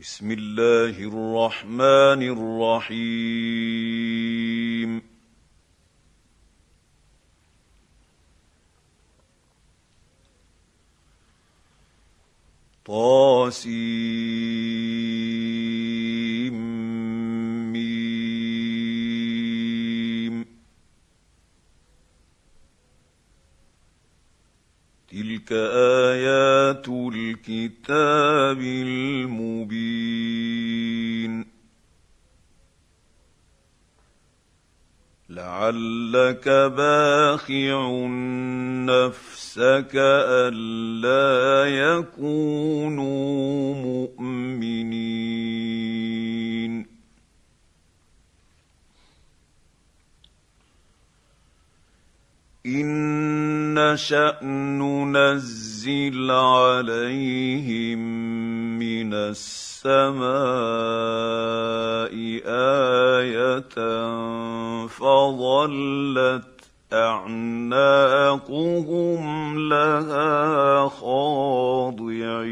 بسم الله الرحمن الرحيم. طاسيم تلك آيات الكتاب المبين. لعلك باخع نفسك ألا يكونوا مؤمنين. إن نشأ ننزل عليهم من السماء آية فظلت أعناقهم لها خاضعين.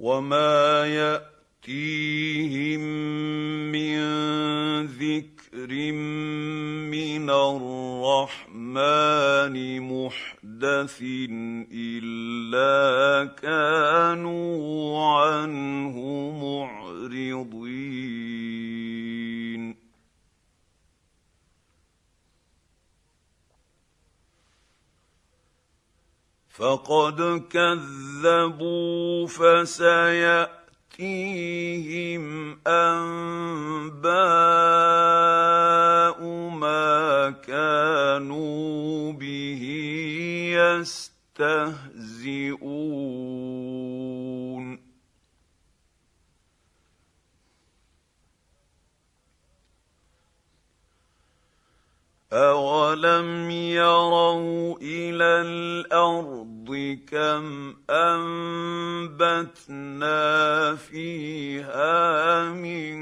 وما يأتيهم من ذكر من الرحمن محدث إلا كانوا عنه معرضين. فقد كذبوا فسياتيهم أنباء ما كانوا به يستهزئون. اولم يروا إلى الأرض كم أنبتنا فيها من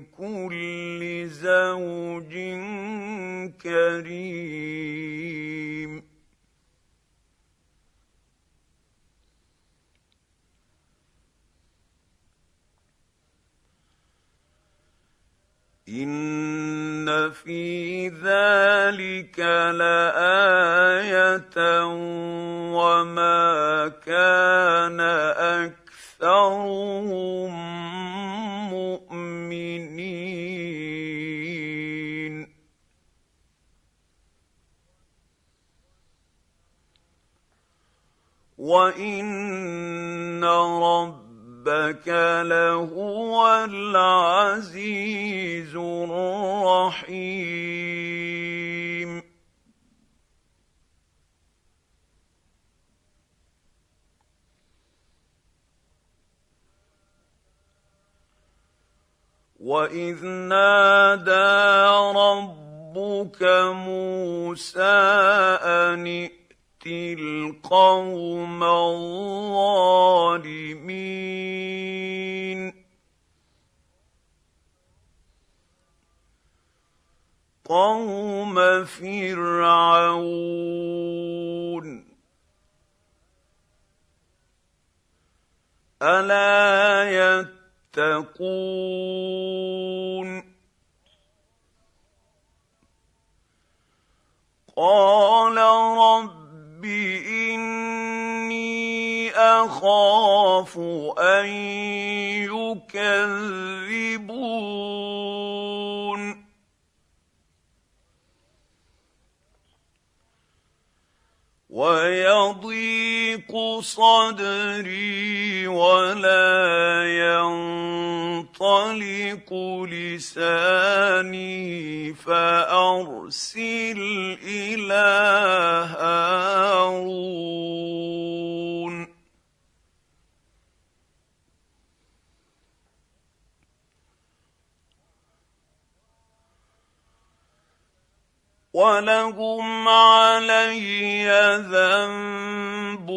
كل زوج كريم. ان في ذلك لايه وما كان اكثرهم مؤمنين. وان ربك لهو العزيز الرحيم. واذ نادى ربك موسى ان القوم الظالمين. قوم فرعون. ألا يتقون. قال رب اني اخاف ان يكذبون ويضيق صدري ولا ينطلق لساني فأرسل إلى هارون. ولهم علي ذنب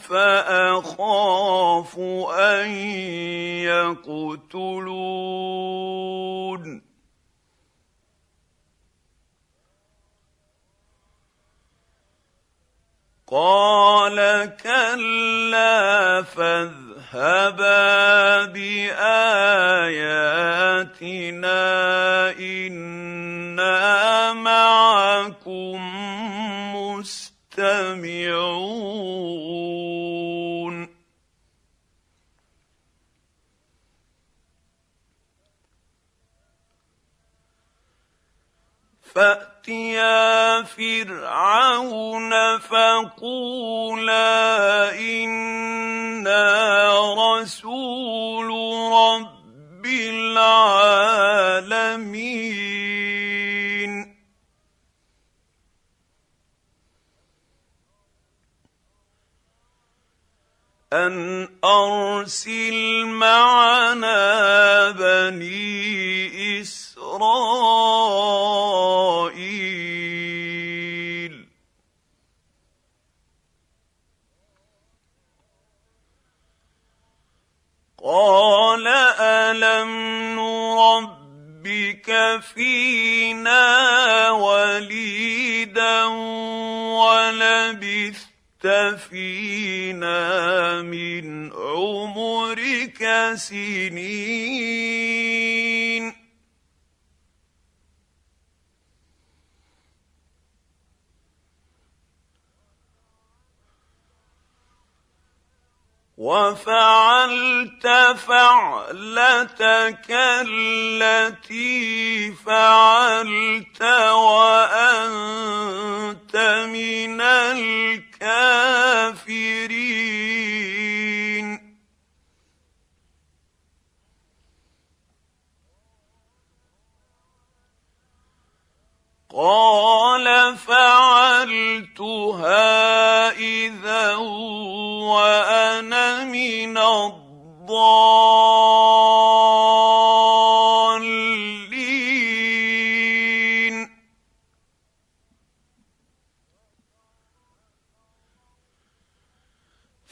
فاخاف ان يقتلون قال كلا فاذهبا بآياتنا إنا معكم مستمعون. فأتيا فرعون فقولا إنا رسول رب العالمين. أن أرسل معنا بني إسرائيل. قال ألم نربك فينا وليدا ولبثت فينا من عمرك سنين. وفعلت فعلتك التي فعلت وأنت من الكافرين. قال فعلتها إذا وأنا من الضالين.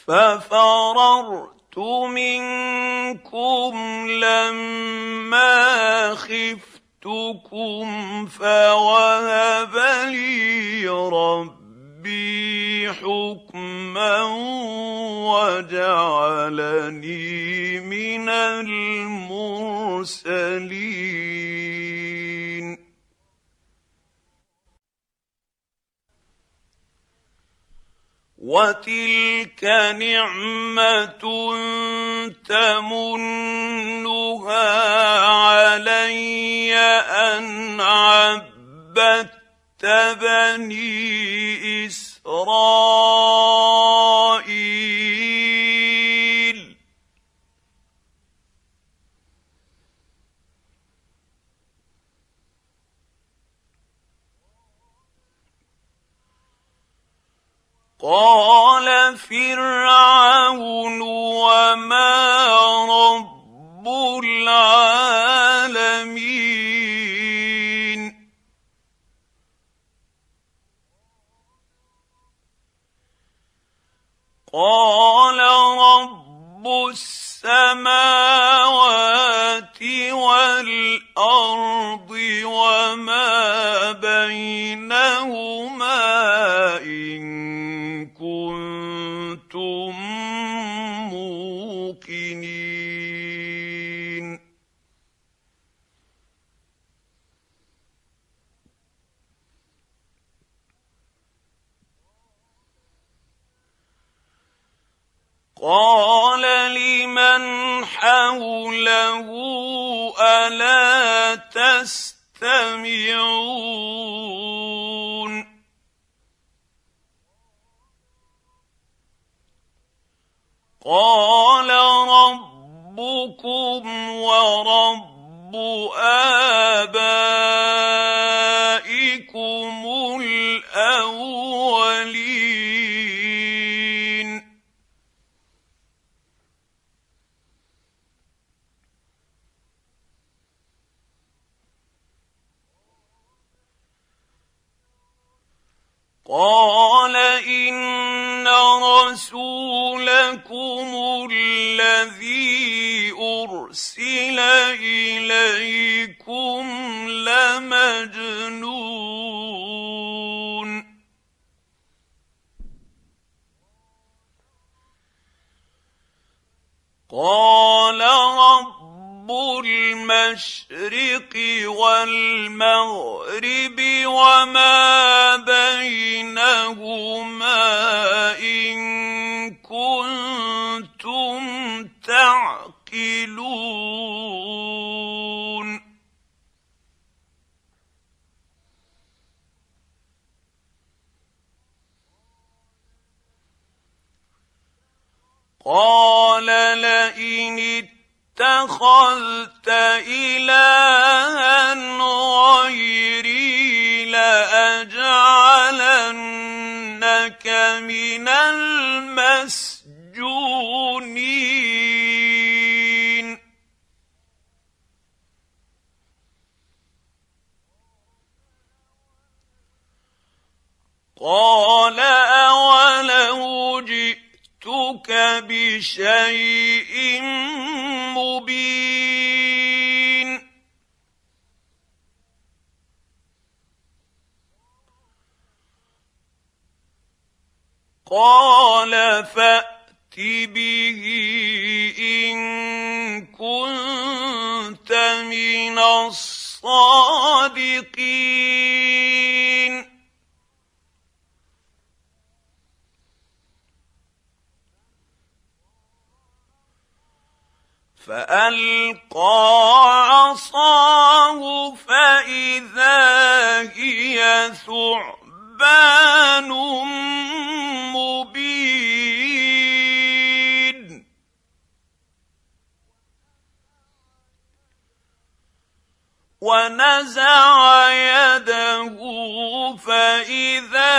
ففررت منكم لما خفتكم فوهب لي ربي حكما وجعلني من المرسلين. وتلك نعمه تمنها علي ان عبدت بني اسرائيل قال فرعون وما رب العالمين. قال رب السماوات والأرض وما بينهما حوله ألا تستمعون؟ قال ربكم ورب ابائكم قال إن رسولكم الذي أرسل إليكم لمجنون. قال رب والمغرب وما بينهما إن كنتم تعقلون. قال اتخذت إلها غيري لأجعلنك من المسجونين. قال بشيء مبين. قال فأت به إن كنت من الصادقين. فألقى عصاه فإذا هي ثعبان مبين. ونزع يده فإذا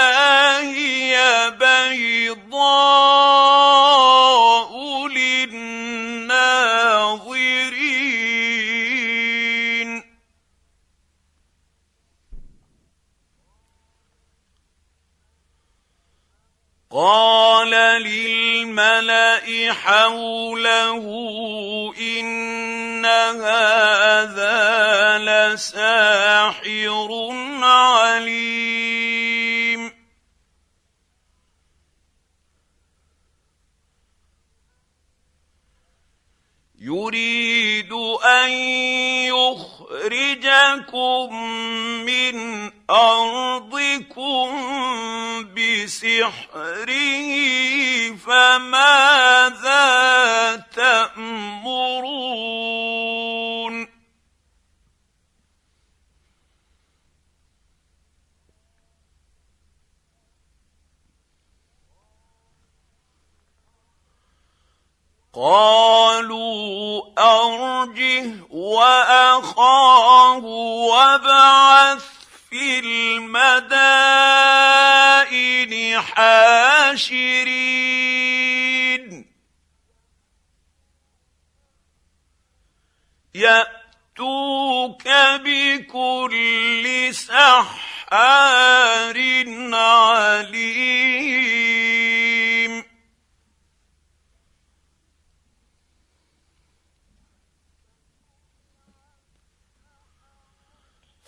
هي بيضاء. قال للملا حوله ان هذا لساحر عليم يريد ان يخرجكم من ارضكم بسحره فماذا تأمرون؟ قالوا أرجه وأخاه وابعث في المدائن حاشرين. يأتوك بكل سحار عليم.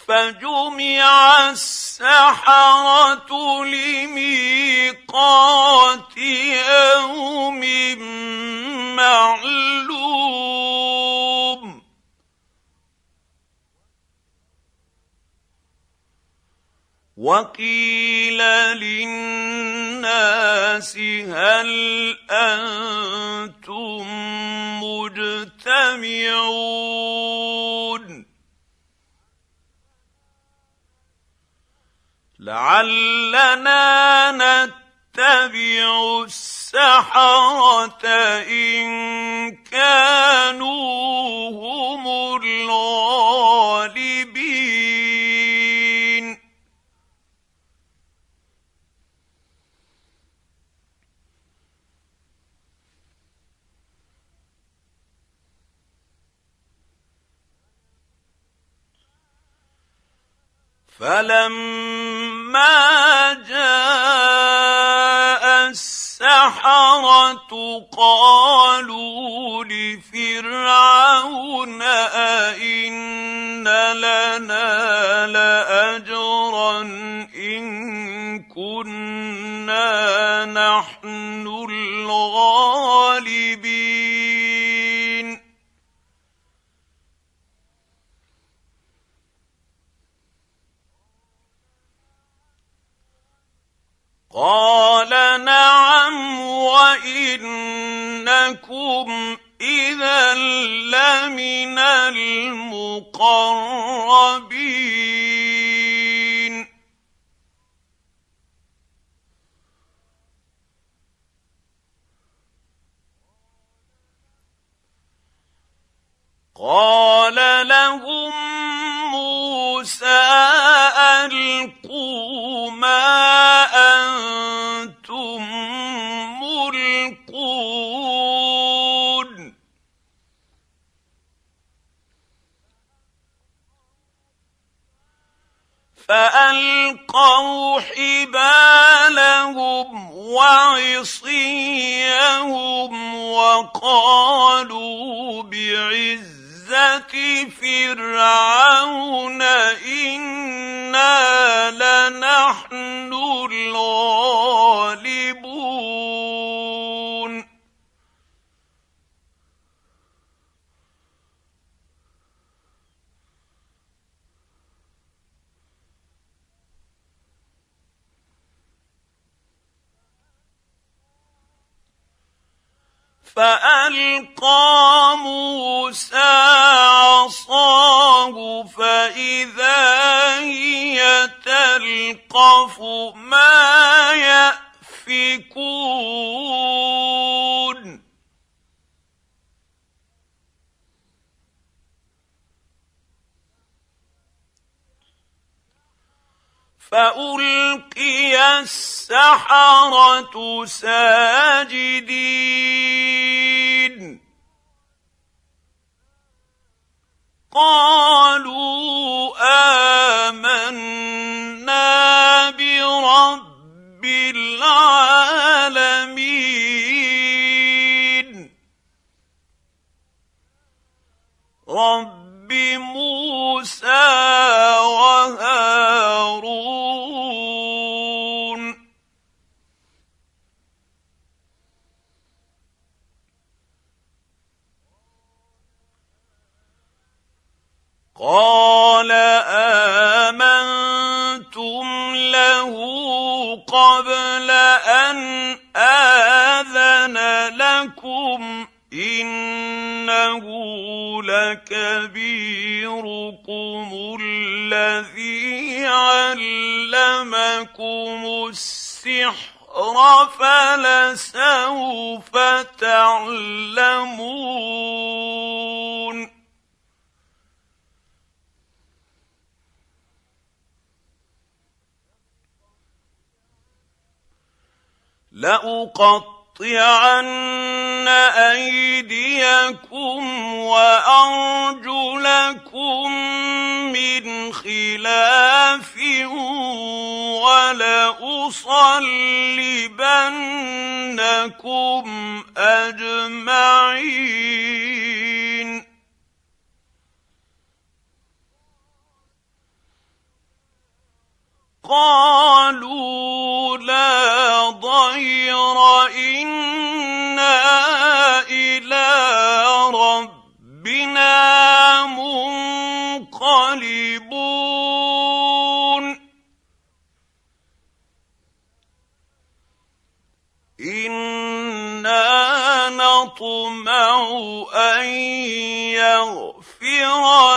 فجمع السحرة لميقات يوم معلوم. وقيل للناس هل أنتم مجتمعون؟ لعلنا نتبع السحرة إن كانوا هم الغالبين. فلما جاء السحره قالوا لفرعون ائن لنا لاجرا ان كنا نحن الغالبين قال نعم وإنكم إذا لمن المقربين. قال لهم موسى ألقوا ما أنتم ملقون. فألقوا حبالهم وعصيهم وقالوا بعز عزه فرعون أنا لنحن الغالبون فألقى موسى عصاه فإذا هي تلقف ما يأفكون. فألقي السحرة ساجدين. قالوا آمنا برب العالمين. رب له قبل أن آذن لكم إنه لكبيركم الذي علمكم السحر فلسوف تعلمون لأقطعن أيديكم وأرجلكم من خلاف ولأصلبنكم أجمعين قالوا لا ضير إنا إلى ربنا منقلبون. إنا نطمع أن يغفر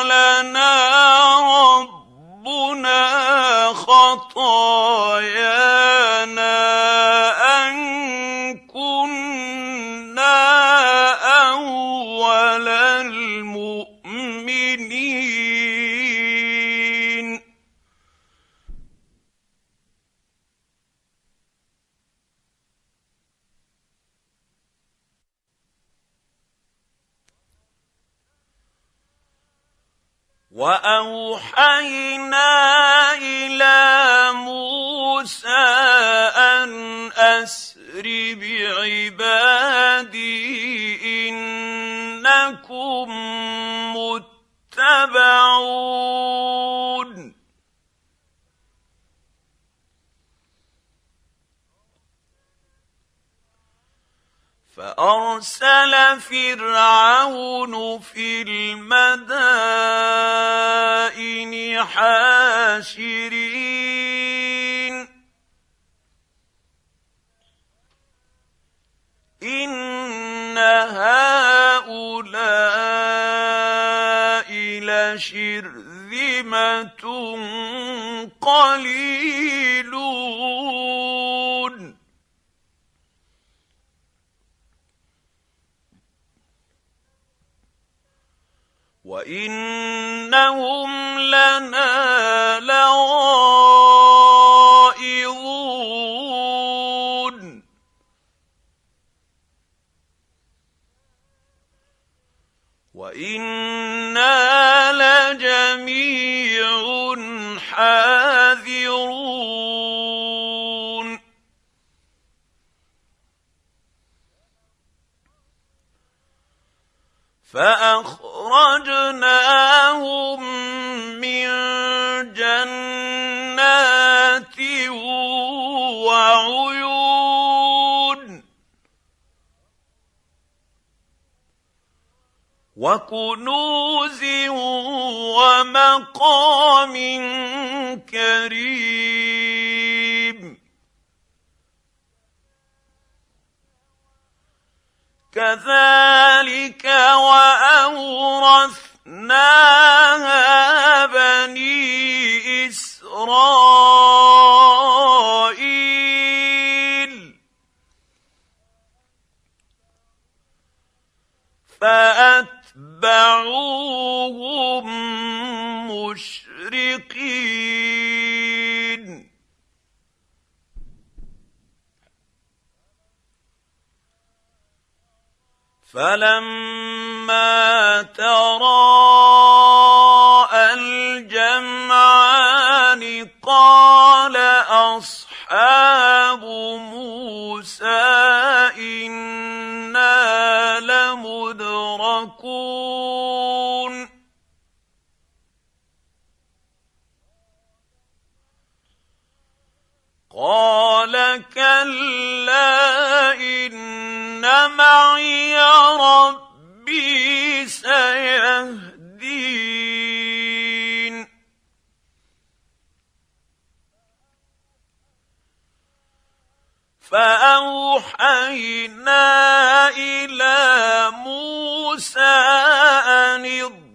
بعبادي إنكم متبعون. فأرسل فرعون في المدائن حاشرين هؤلاء لشرذمة قليلون. وإنهم لنا لغاية فأخرجناهم من جنات وعيون. وكنوز ومقام كريم. كذلك وأورثناها بني إسرائيل. فأتبعوهم مشرقين. فلما تراءى الجمعان قال اصحاب موسى أنا لمدركون معي ربي سيهدين. فأوحينا إلى موسى اضرب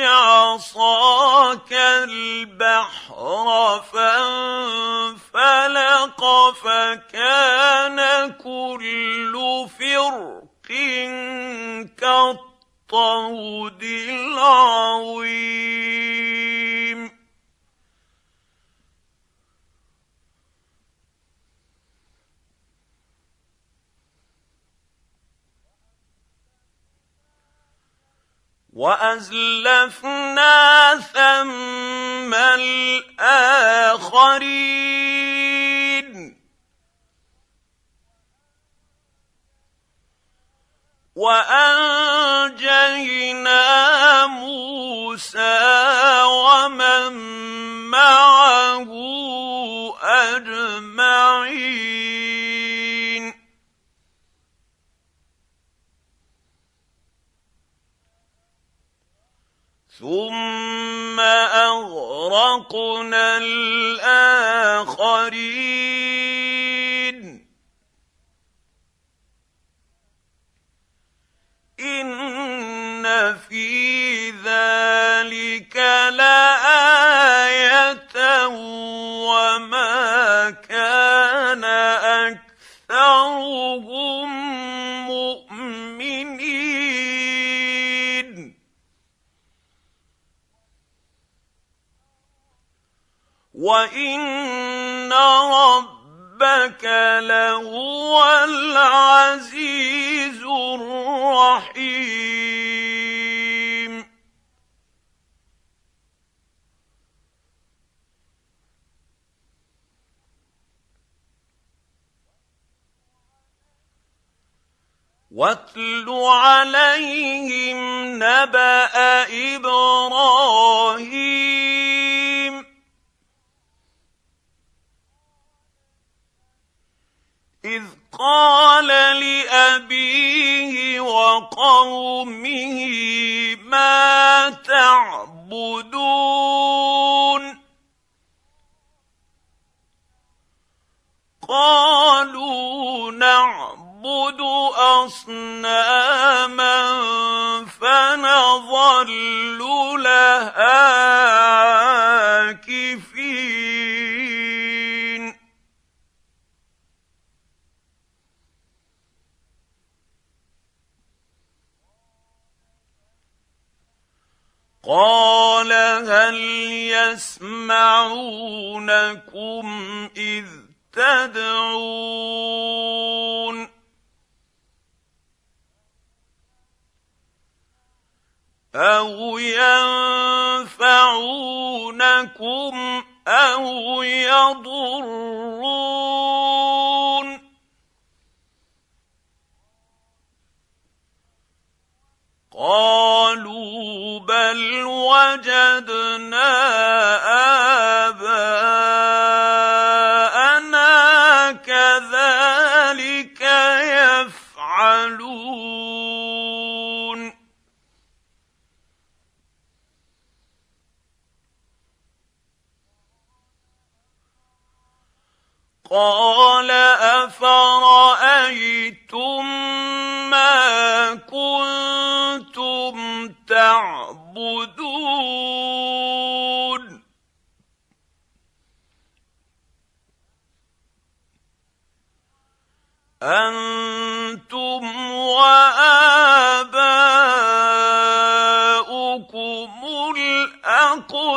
بعصاك البحر فانفلق فكان كل فرق كالطود العظيم. وأزلفنا ثم الآخرين. وأنجينا موسى ومن معه أجمعين. ثم اغرقنا الاخرين ان في ذلك لايه وما كان وان ربك لهو العزيز الرحيم واتل عليهم نبا إبراهيم إذ قال لأبيه وقومه ما تعبدون؟ قالوا نعبد أصناما فنظل لها قال هل يسمعونكم إذ تدعون؟ أو ينفعونكم أو يضرون؟ قالوا بل وجدنا آباءنا كذلك يفعلون. قال أفرأيتم تعبدون أنتم وآباؤكم الأقدمون.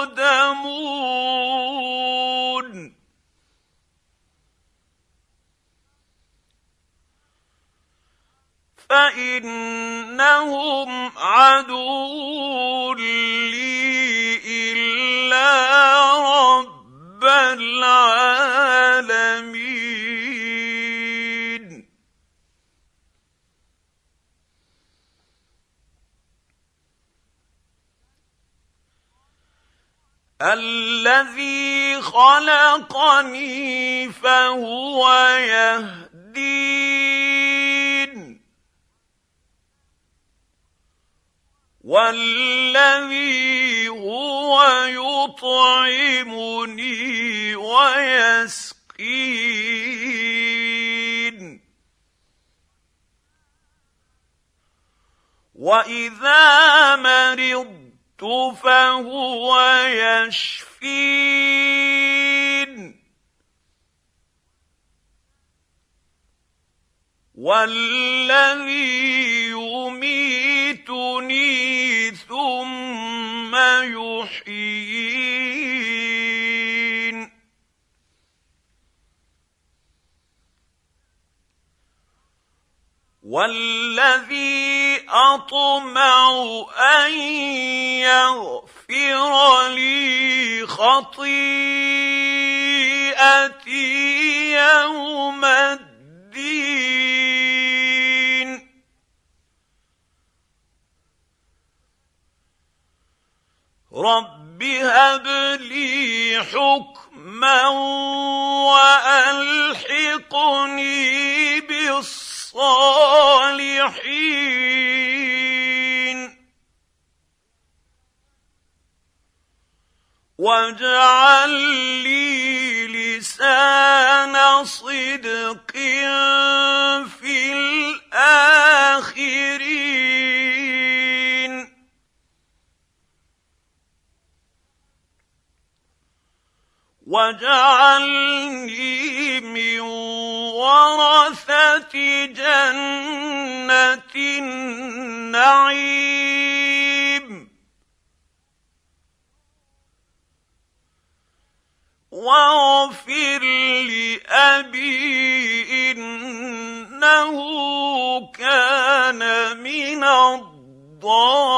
فإنهم عدو لي إلا رب العالمين. الذي خلقني فهو يهدين والذي هو يطعمني ويسقين. وإذا مرضت فهو يشفين. والذي يميتني ثم يحيين. والذي أطمع أن يغفر لي خطيئتي يوم الدين. رب هب لي حكما والحقني بالصالحين واجعل لي لسان صدق في الاخرين واجعلني من ورثه جنه النعيم واغفر لابي انه كان من الضالين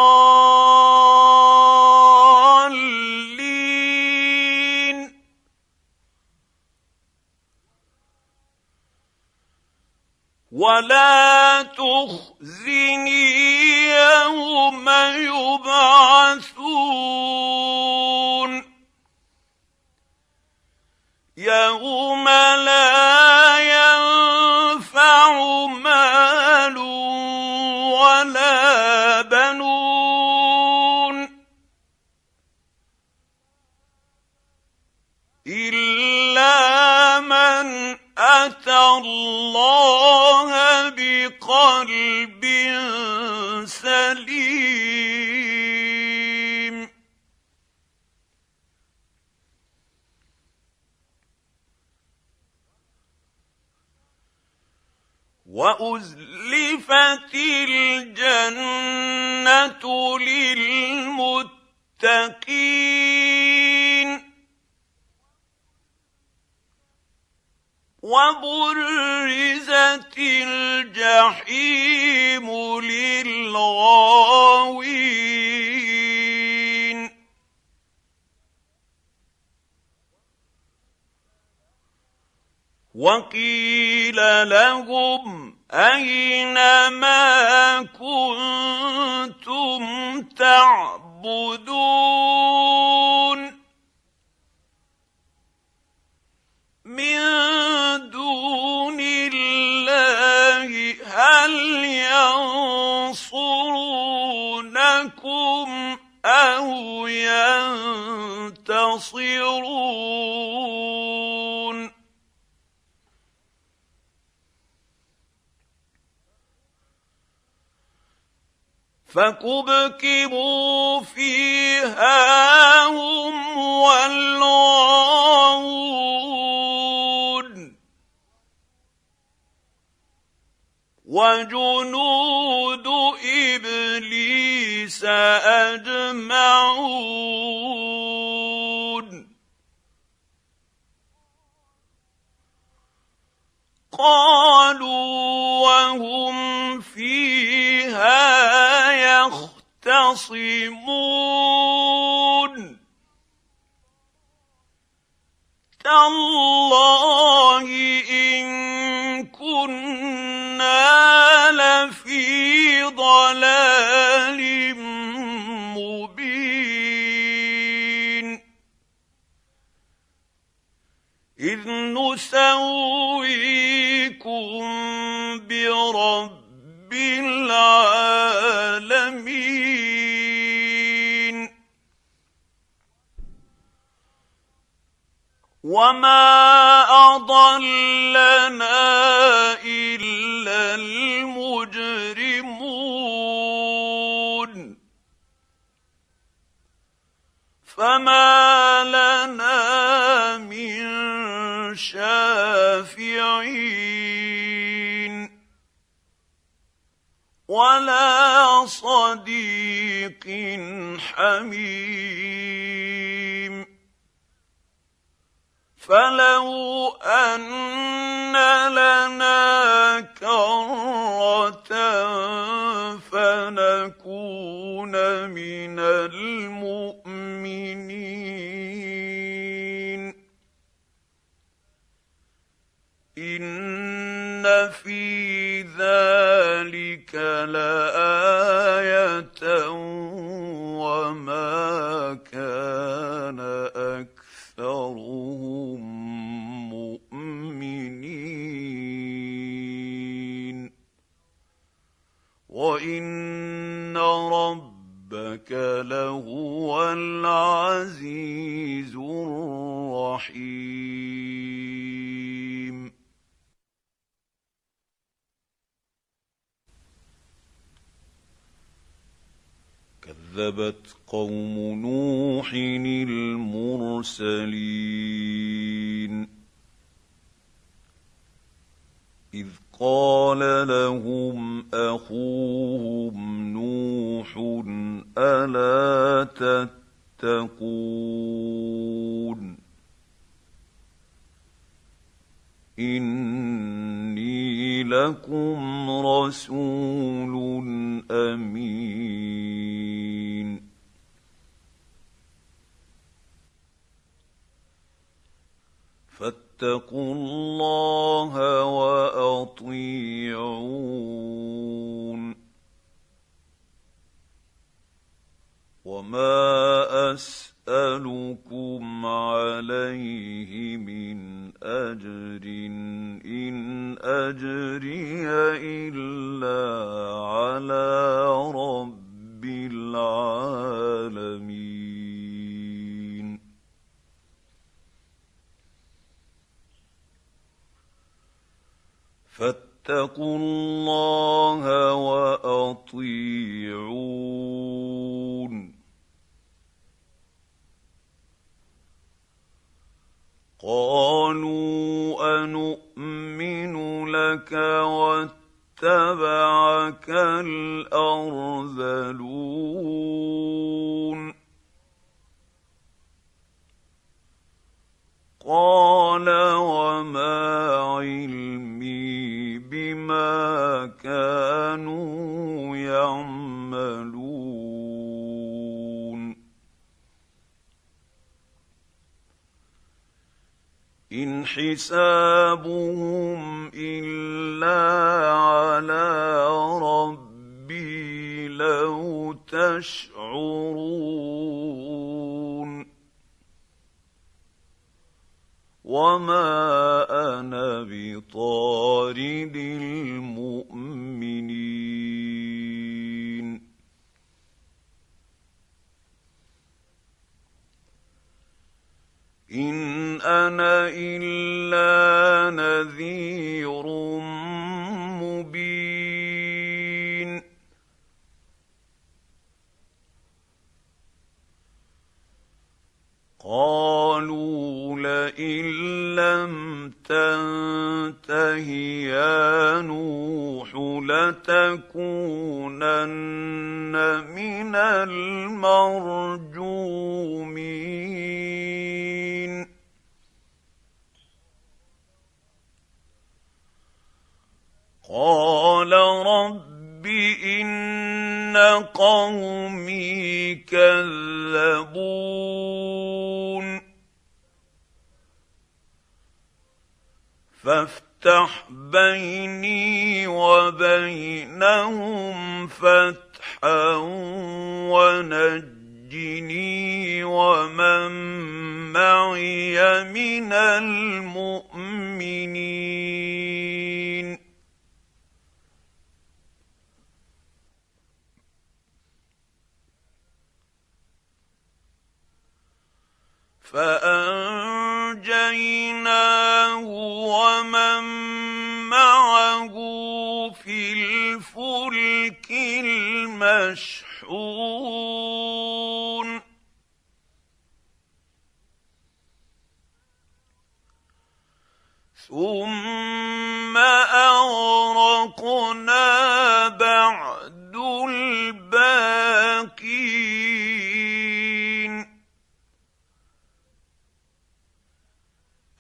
ولا تخزني يوم يبعثون. يوم لا الله قلب سليم. وأزلفت الجنة للمتقين. وبرزت الجحيم للغاوين. وقيل لهم أين ما كنتم تعبدون؟ من دون الله هل ينصرونكم أو ينتصرون؟ فكبكبوا فيها هم والغاوون. وجنود إبليس أجمعون. قالوا وهم فيها يختصمون تالله إن كنا لفي ضلال مبين. إذ نسويكم برب العالمين. وما اضلنا الا المجرمون فما لنا من شافعين ولا صديق حميم فلو أن لنا كرة فنكون من المؤمنين. إن في ذلك لآية وما كان أكثرهم مؤمنين. وإن ربك لهو العزيز الرحيم. كذبت قوم نوح المرسلين اذ قال لهم اخوهم نوح الا تتقون اني لكم رسول امين فاتقوا الله وأطيعون. وما أسألكم عليه من أجر إن أجري إلا على رب العالمين. فاتقوا الله وأطيعون. قالوا انومن لك واتبعك الأرذلون. قال وما علمي بما كانوا يعملون. إن حسابهم إلا على ربي لو تشعرون وما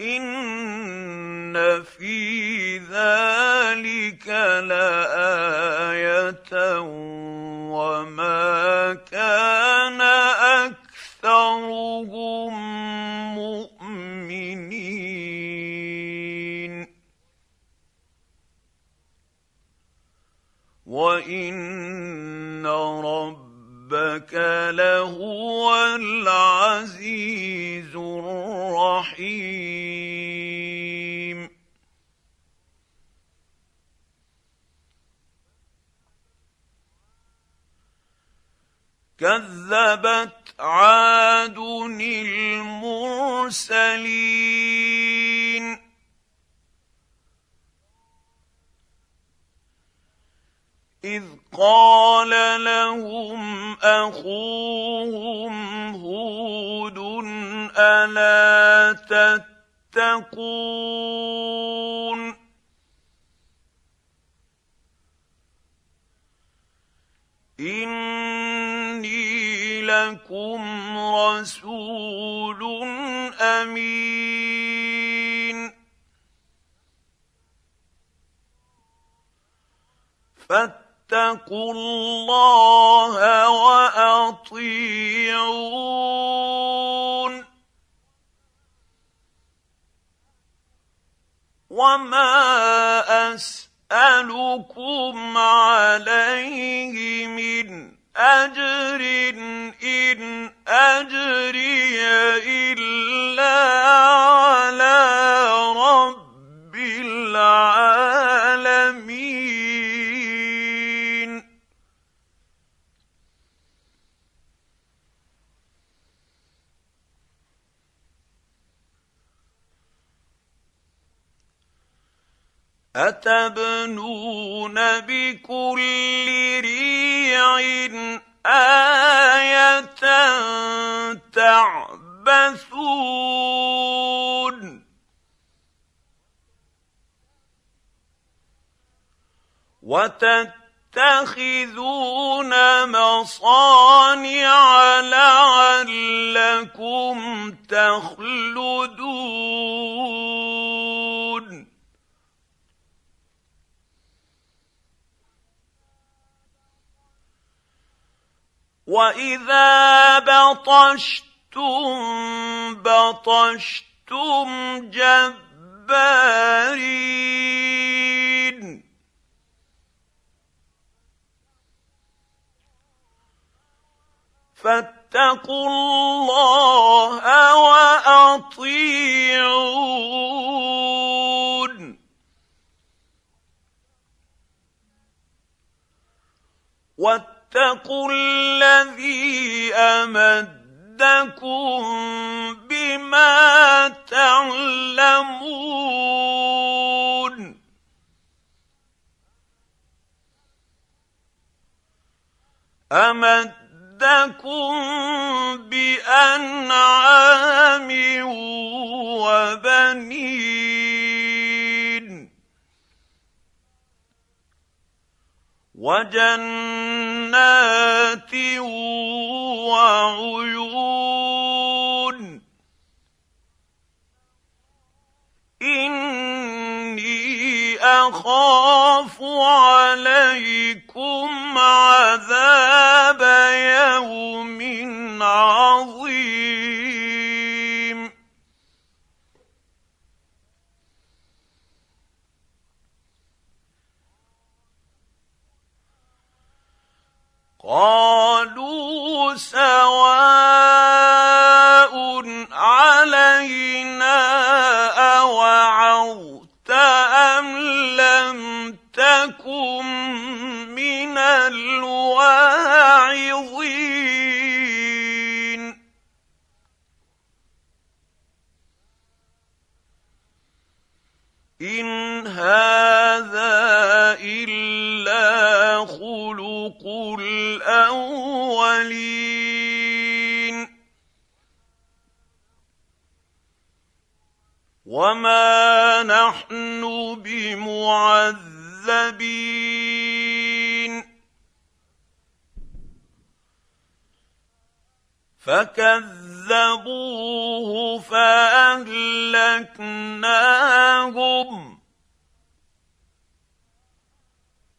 إن كذبت عاد المرسلين. إذ قال لهم أخوهم هود ألا تتقون؟ إني لكم رسول أمين. فاتقوا الله وأطيعون. وما أسألكم عليه من أجر إن أجري إلا على رب العالمين. أتبنون بكل ريع آية تعبثون؟ وتتخذون مصانع لعلكم تخلدون. واذا بطشتم بطشتم جبارين فاتقوا الله واطيعون واتقوا الذي امدكم بما تعلمون امدكم بانعام وبنين وجنات وعيون. إني أخاف عليكم عذاب يوم عظيم. قالوا سواء وما نحن بمعذبين فكذبوه فاهلكناهم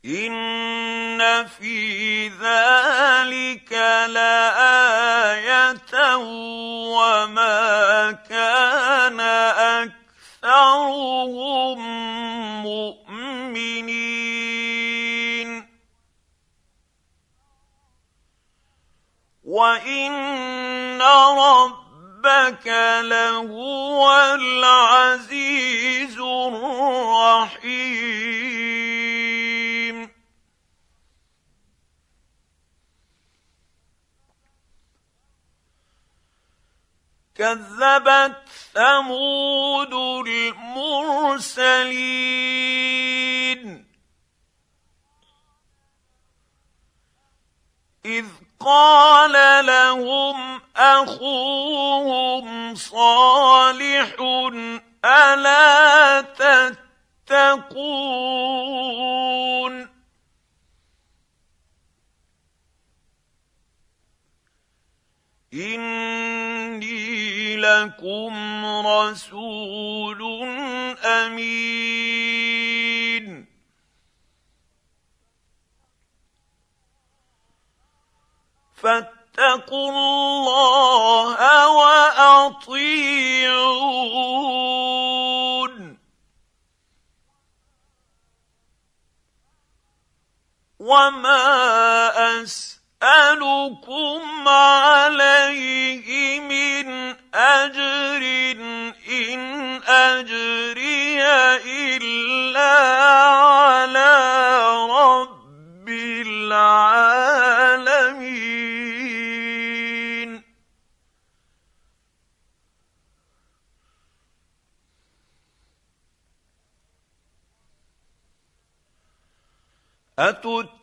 ان في ذلك لايه وما كان اكثرهم مؤمنين وان ربك لهو العزيز الرحيم كذبت ثمود المرسلين. إذ قال لهم أخوهم صالح ألا تتقون؟ اني لكم رسول امين. فاتقوا الله واطيعون. وما اسالكم عليه من أجر إن أجري إلا على رب العالمين.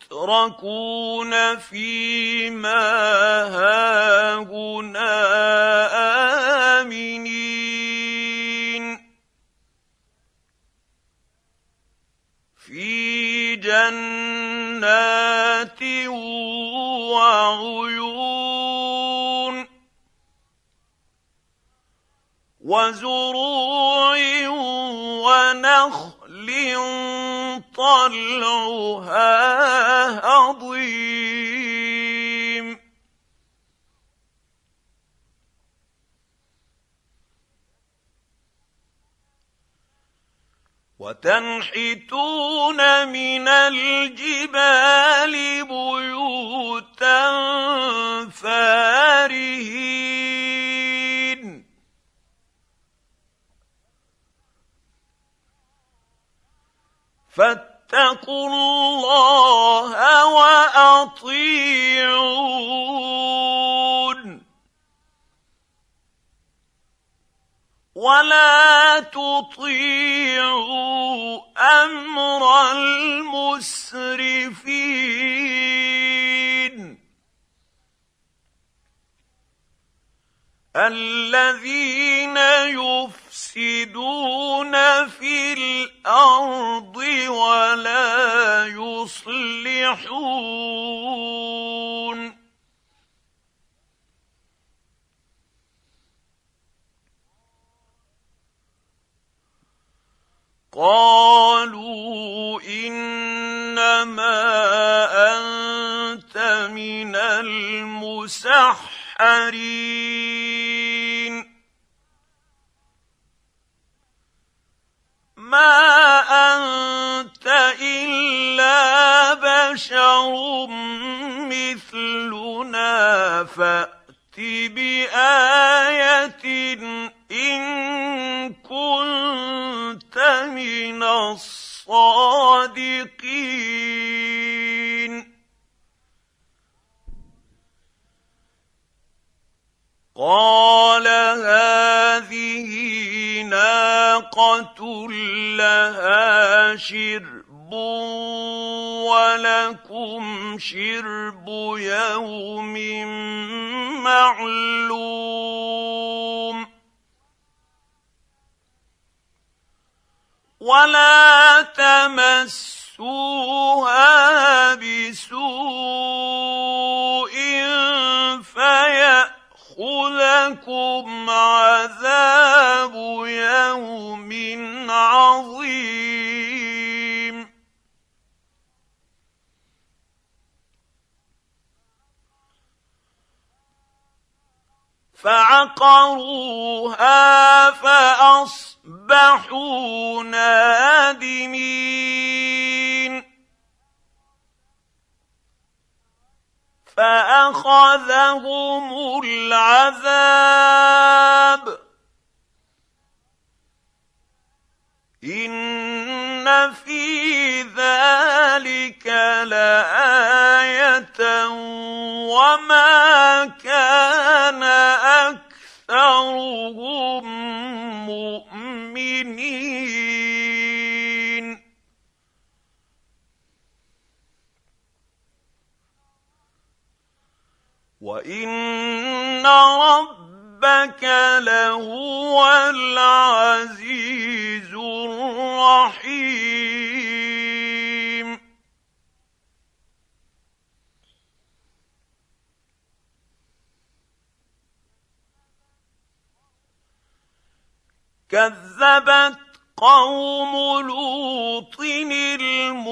اتتركون فيما هاهنا آمنين. في جنات وعيون وزروع ونخل طلعها هضيم وتنحتون من الجبال بيوتا فارهين. فاتقوا الله وأطيعون. ولا تطيعوا أمر المسرفين. الذين يفسدون في الأرض ولا يصلحون. قالوا إنما أنت من المسحرين ما أنت إلا بشر مثلنا فأت بآية إن كنت من الصادقين. قال هذه ناقة لها شرب ولكم شرب يوم معلوم ولا تمسوها بسوء فياخذكم عذاب يوم عظيم. فعقروها فأصبحوا نادمين. فأخذهم العذاب. إن في ذلك لآية وما كان أكثرهم وان ربك لهو العزيز الرحيم كذبت قوم لوط المرسلين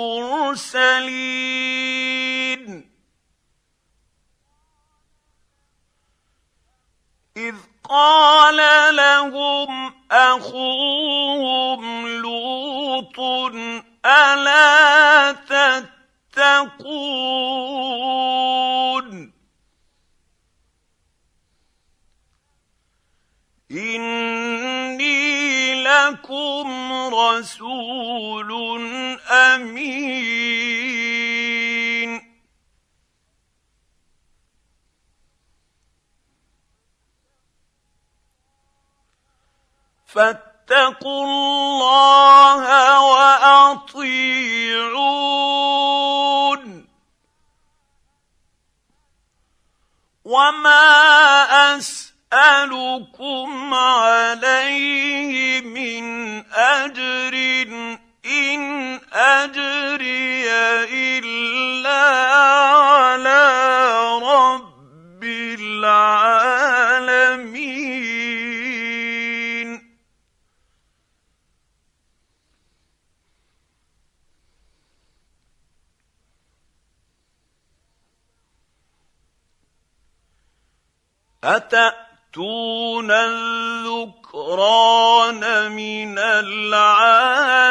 إذ قال لهم أخوهم لوط ألا تتقون؟ إني لكم رسول أمين. فاتقوا الله وأطيعون. وما أسألكم عليه من أجر إن أجري إلا على رب العالمين. اتاتون الذكران من العالمين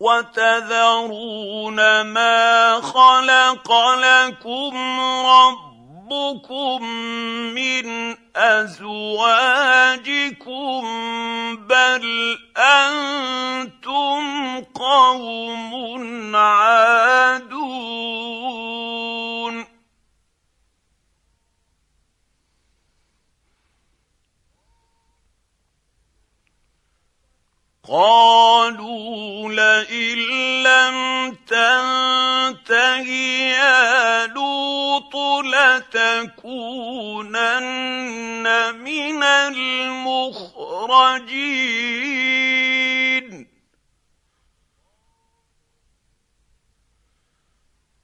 وتذرون ما خلق لكم ربكم من أزواجكم بل أنتم قوم عادون. قالوا لئن لم تنته يا لوط لتكونن من المخرجين.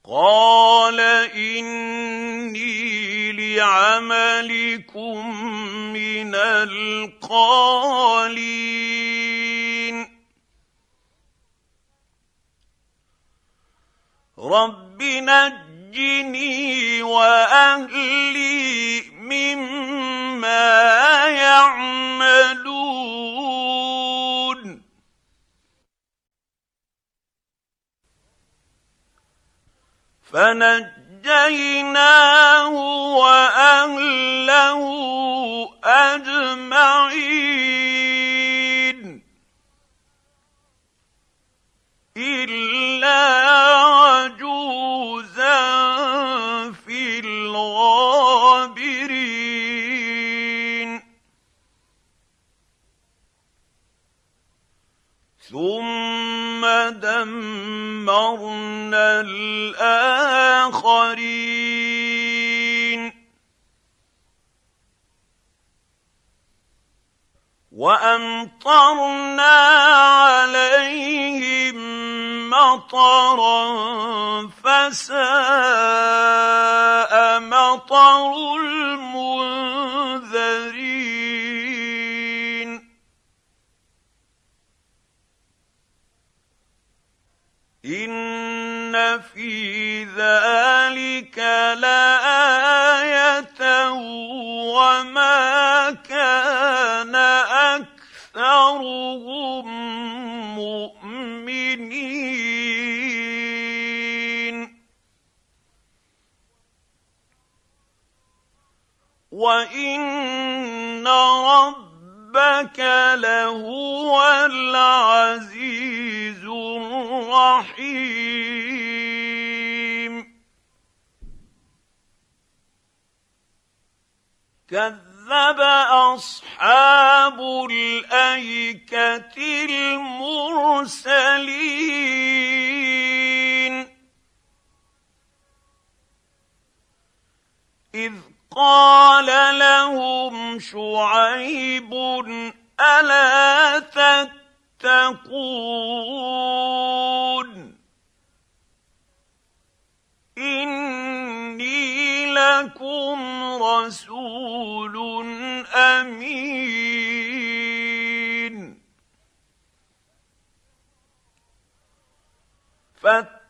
قال إني لعملكم من القالين. رب نجني واهلي مما يعملون فنجيناه واهله اجمعين الا عجوزا في الغابرين. ثم دمرنا الاخرين. وامطرنا عليهم مطرا فساء مطر المنذرين. إن في ذلك لآية وما كان أكثرهم مؤمنين. وان ربك لهو العزيز الرحيم كذب اصحاب الايكه المرسلين اذ قال لهم شعيب الا تتقون اني لكم رسول امين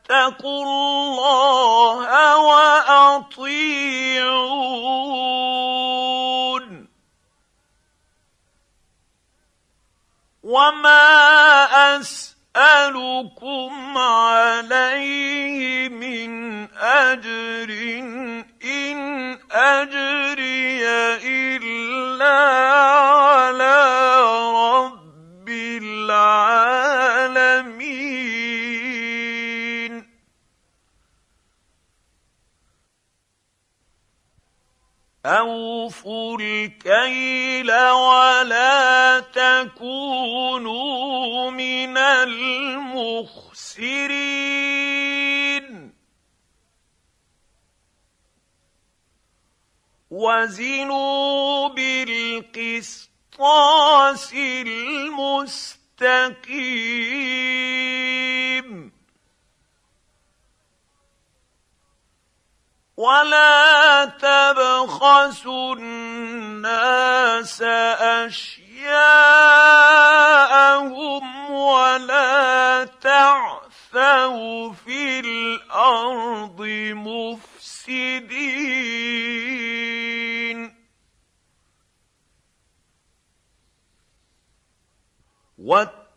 فاتقوا الله وأطيعون. وما أسألكم عليه من أجر إن أجري إلا على رب العالمين. أوفوا الكيل ولا تكونوا من المخسرين وزنوا بالقسطاس المستقيم ولا تبخسوا الناس اشياءهم ولا تعثوا في الأرض مفسدين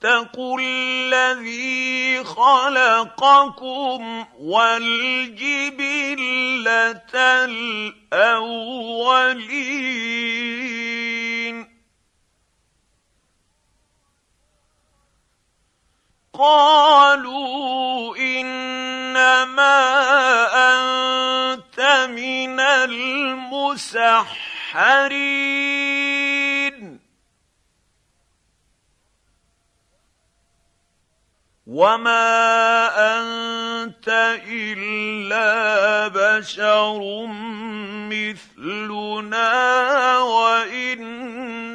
واتقوا الذي خلقكم والجبلة الأولين. قالوا إنما أنت من المسحرين. وما انت الا بشر مثلنا وان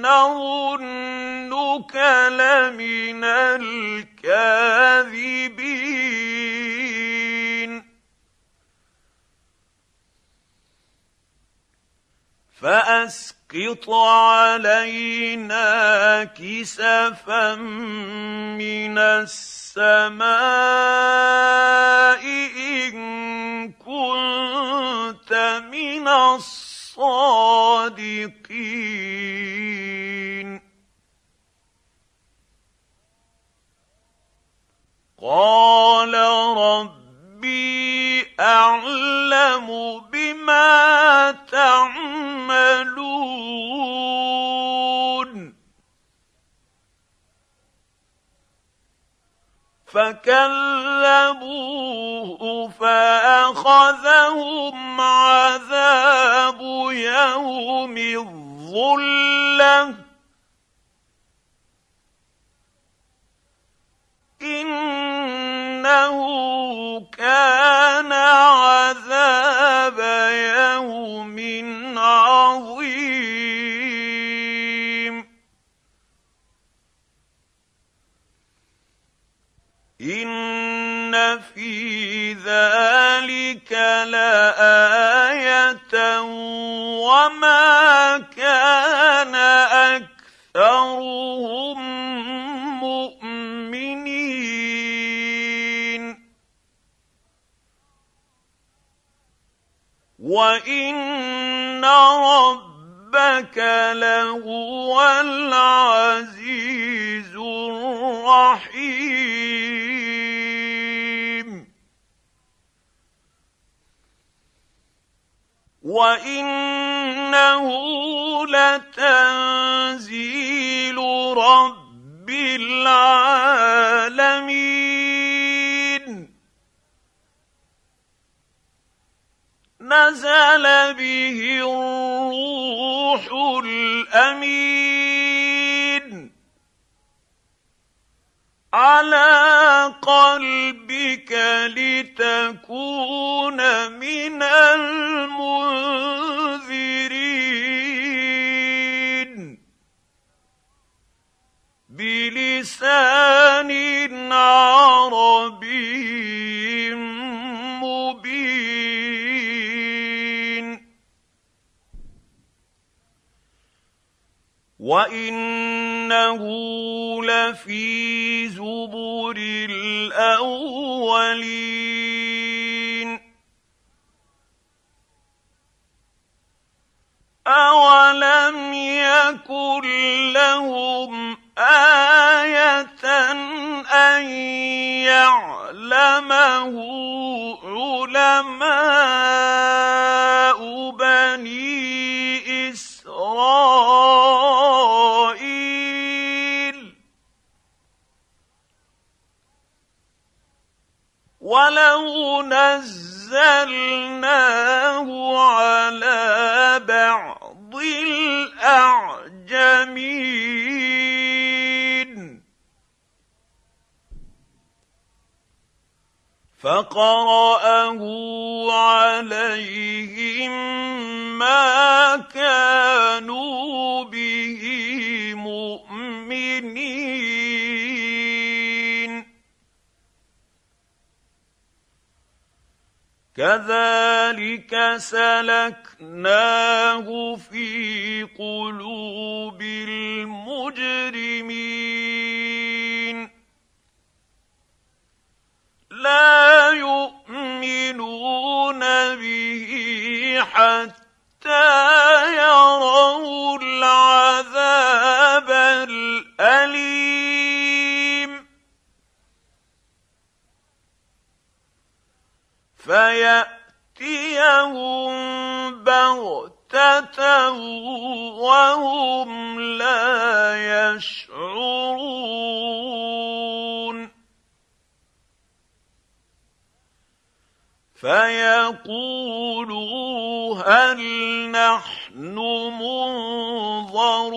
نظنك لمن الكاذبين فأسقط علينا كسفا من السماء إن كنت من الصادقين. فكذبوه وانه لفي زبر الاولين اولم يكن لهم إيه ان يعلمه علماء بني ولو نزلناه على بعض الاعجمين فقراه عليهم ما كانوا به مؤمنين كذلك سلكناه في قلوب المجرمين. لا يؤمنون به حتى يروا العذاب الأليم. فيأتيهم بغتة وهم لا يشعرون. فيقولوا هل نحن منظرون.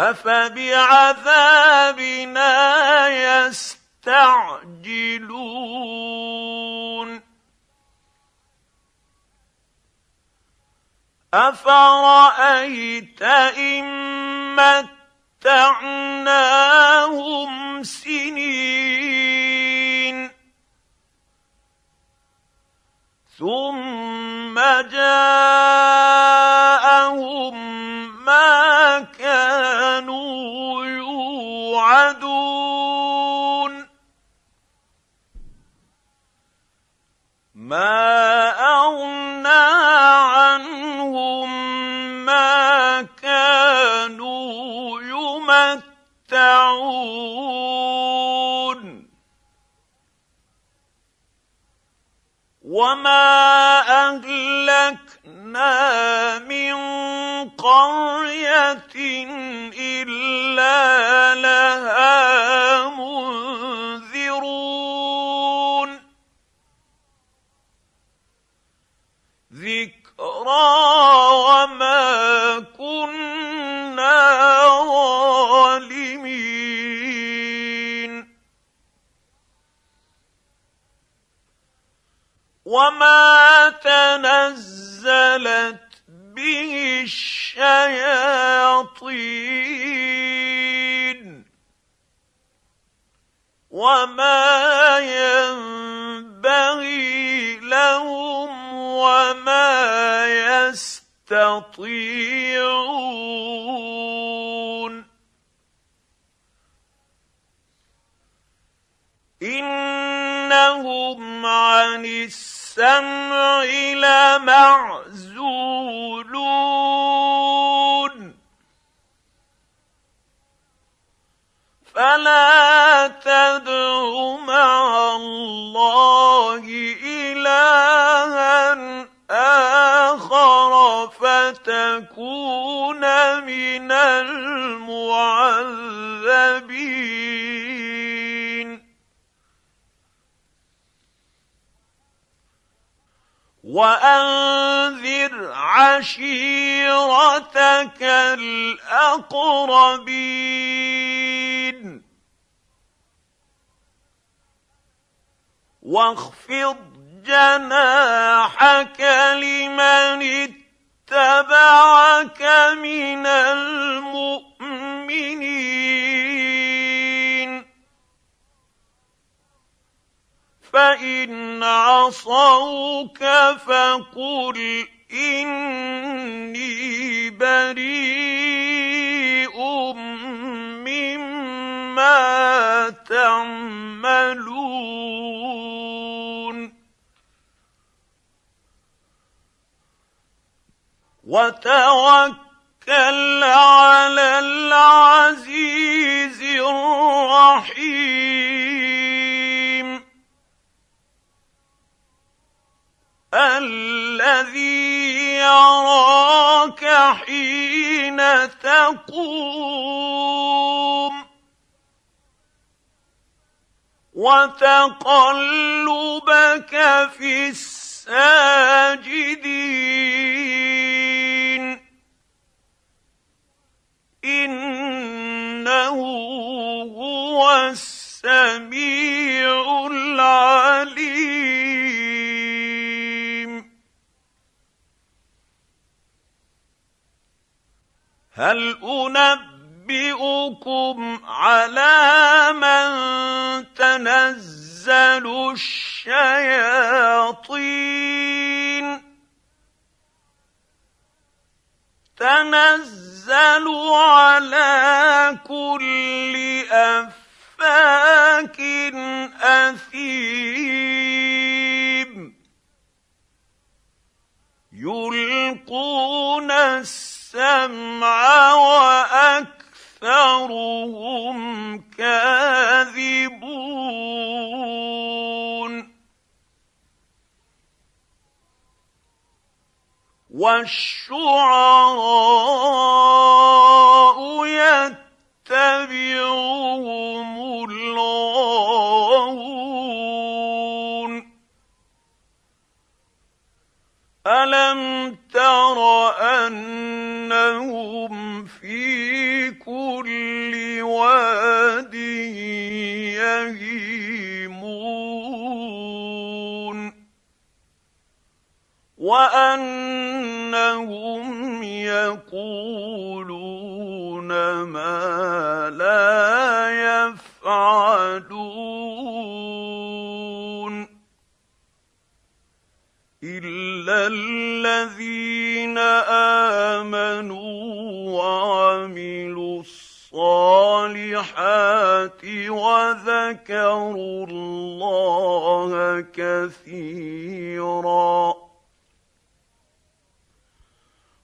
أفبعذابنا يستعجلون؟ أفرأيت إن متعناهم سنين؟ ثم جاءهم يوعدون ما أغنى عنهم ما كانوا يمتعون. وما أهلكنا من قرية إلا لها منذرون. ذكرى وما كنا ظالمين. وما تنزلت به الشياطين وما ينبغي لهم وما يستطيعون. انهم عن السمع لمعزولون. فلا تدع مع الله إلها آخر فتكون من المعذبين. وأنذر عشيرتك الأقربين. واخفض جناحك لمن اتبعك من المؤمنين. فإن عصوك فقل إني بريء مما تعملون. وتوكل على العزيز الرحيم. الذي يراك حين تقوم. وتقلبك في الساجدين. إنه هو السميع العليم. هل انبئ أنبئكم على من تنزل الشياطين؟ تنزل على كل أفاك أثيم. يلقون السمع وأكثرهم كاذبون. والشعراء يتبعهم الم تر انهم في كل واد يهيمون وانهم يقولون ما لا يفعلون إلا الذين آمنوا وعملوا الصالحات وذكروا الله كثيرا.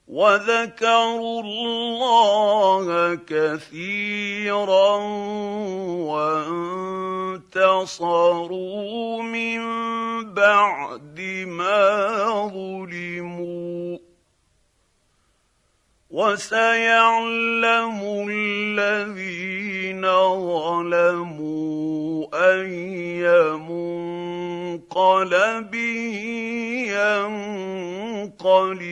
وذكروا الله كثيرا وانتصروا من بعد ما ظلموا وسيعلم الذين ظلموا اي بمنقلبه ينقلبون